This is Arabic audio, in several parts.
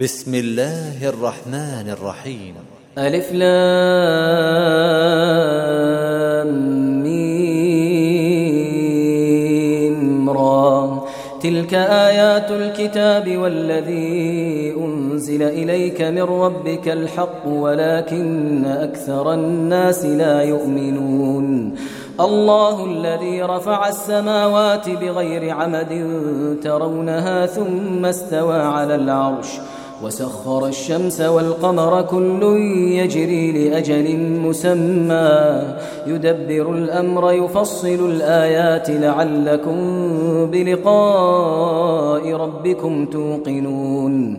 بسم الله الرحمن الرحيم. ألف لام ميم را. تلك آيات الكتاب والذي أنزل إليك من ربك الحق ولكن أكثر الناس لا يؤمنون. الله الذي رفع السماوات بغير عمد ترونها ثم استوى على العرش. وسخر الشمس والقمر كل يجري لأجل مسمى. يدبر الأمر يفصل الآيات لعلكم بلقاء ربكم توقنون.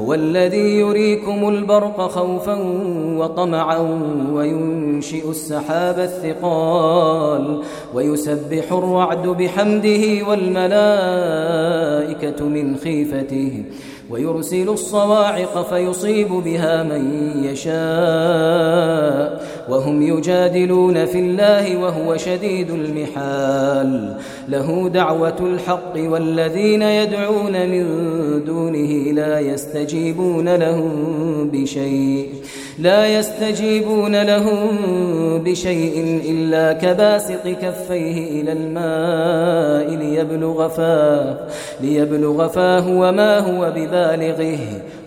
هو الذي يريكم البرق خوفا وطمعا وينشئ السحاب الثقال ويسبح الرعد بحمده والملائكة من خيفته ويرسل الصواعق فيصيب بها من يشاء وهم يجادلون في الله وهو شديد المحال له دعوة الحق والذين يدعون من دونه لا يستجيبون لهم بشيء. لا يستجيبون لهم بشيء إلا كباسط كفيه إلى الماء ليبلغ فاه ليبلغ فاه وما هو ببالغه.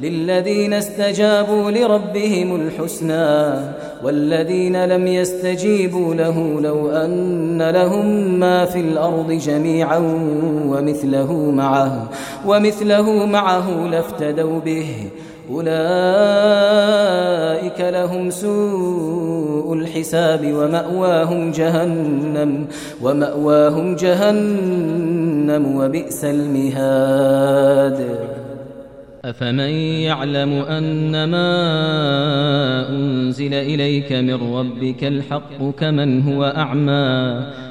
للذين استجابوا لربهم الحسنى والذين لم يستجيبوا له لو أن لهم ما في الأرض جميعا ومثله معه ومثله معه لافتدوا به أولئك لهم سوء الحساب ومأواهم جهنم ومأواهم جهنم وبئس المهاد أفمن يعلم أن ما أنزل إليك من ربك الحق كمن هو أعمى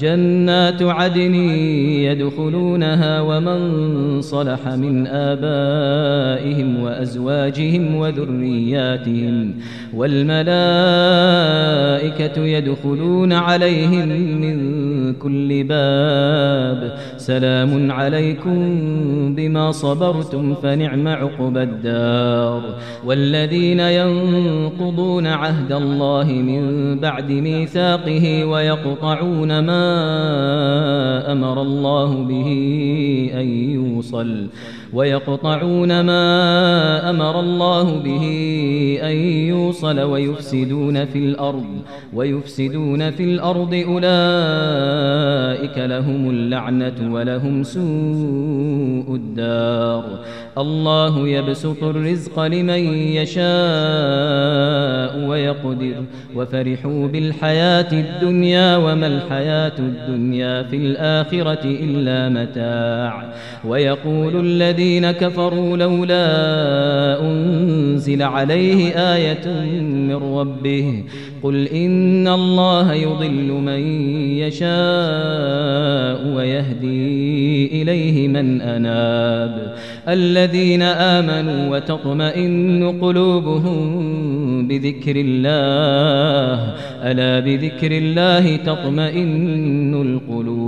جنات عدن يدخلونها ومن صلح من آبائهم وأزواجهم وذرياتهم والملائكة يدخلون عليهم من كل باب سلام عليكم بما صبرتم فنعم عقبى الدار والذين ينقضون عهد الله من بعد ميثاقه ويقطعون ما أمر الله به أن يوصل. ويقطعون ما أمر الله به أن يوصل ويفسدون في الأرض ويفسدون في الأرض أولئك لهم اللعنة ولهم سوء الدار. الله يبسط الرزق لمن يشاء ويقدر. وفرحوا بالحياة الدنيا وما الحياة الدنيا في الآخرة إلا متاع. ويقول الذين كفروا لولا أنزل عليه آية من ربه قل إن الله يضل من يشاء ويهدي إليه من أناب الذين آمنوا وتطمئن قلوبهم بذكر الله ألا بذكر الله تطمئن القلوب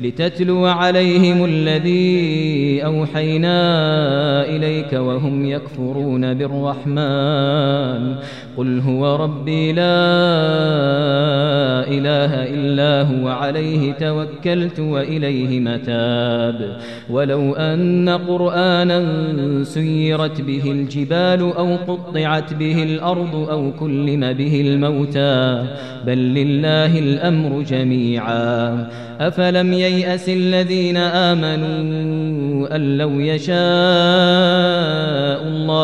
لتتلو عليهم الذي أوحينا إليك وهم يكفرون بالرحمن. قل هو ربي لا إله إلا هو عليه توكلت وإليه متاب. ولو أن قرآنا سيرت به الجبال أو قطعت به الأرض أو كلم به الموتى. بل لله الأمر جميعا. أفلم ييأس الذين آمنوا أن لو يشاء الله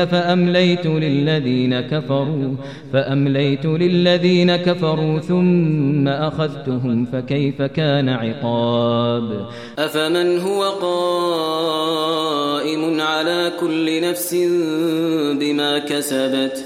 فأمليت للذين كفروا فأمليت للذين كفروا ثم أخذتهم فكيف كان عقاب؟ أفمن هو قائم على كل نفس بما كسبت؟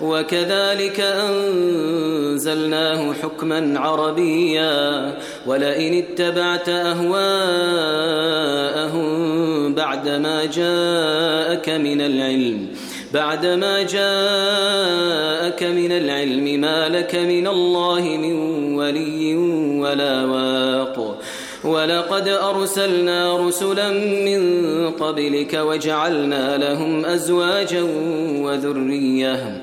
وكذلك أنزلناه حكما عربيا ولئن اتبعت أهواءهم بعدما جاءك من العلم بعدما جاءك من العلم ما لك من الله من ولي ولا واق. ولقد أرسلنا رسلا من قبلك وجعلنا لهم أزواجا وذرية.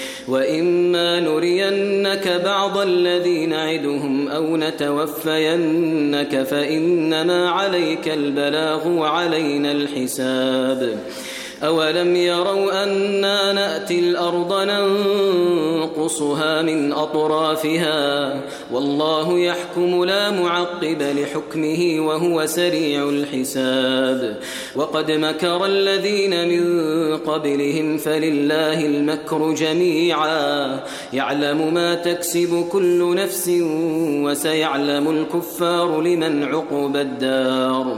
وإما نرينك بعض الذي نعدهم أو نتوفينك فإنما عليك البلاغ وعلينا الحساب. أولم يروا أنا نأتي الأرض ننقصها من أطرافها والله يحكم لا معقب لحكمه وهو سريع الحساب. وقد مكر الذين من قبلهم فلله المكر جميعا. يعلم ما تكسب كل نفس وسيعلم الكفار لمن عقب الدار.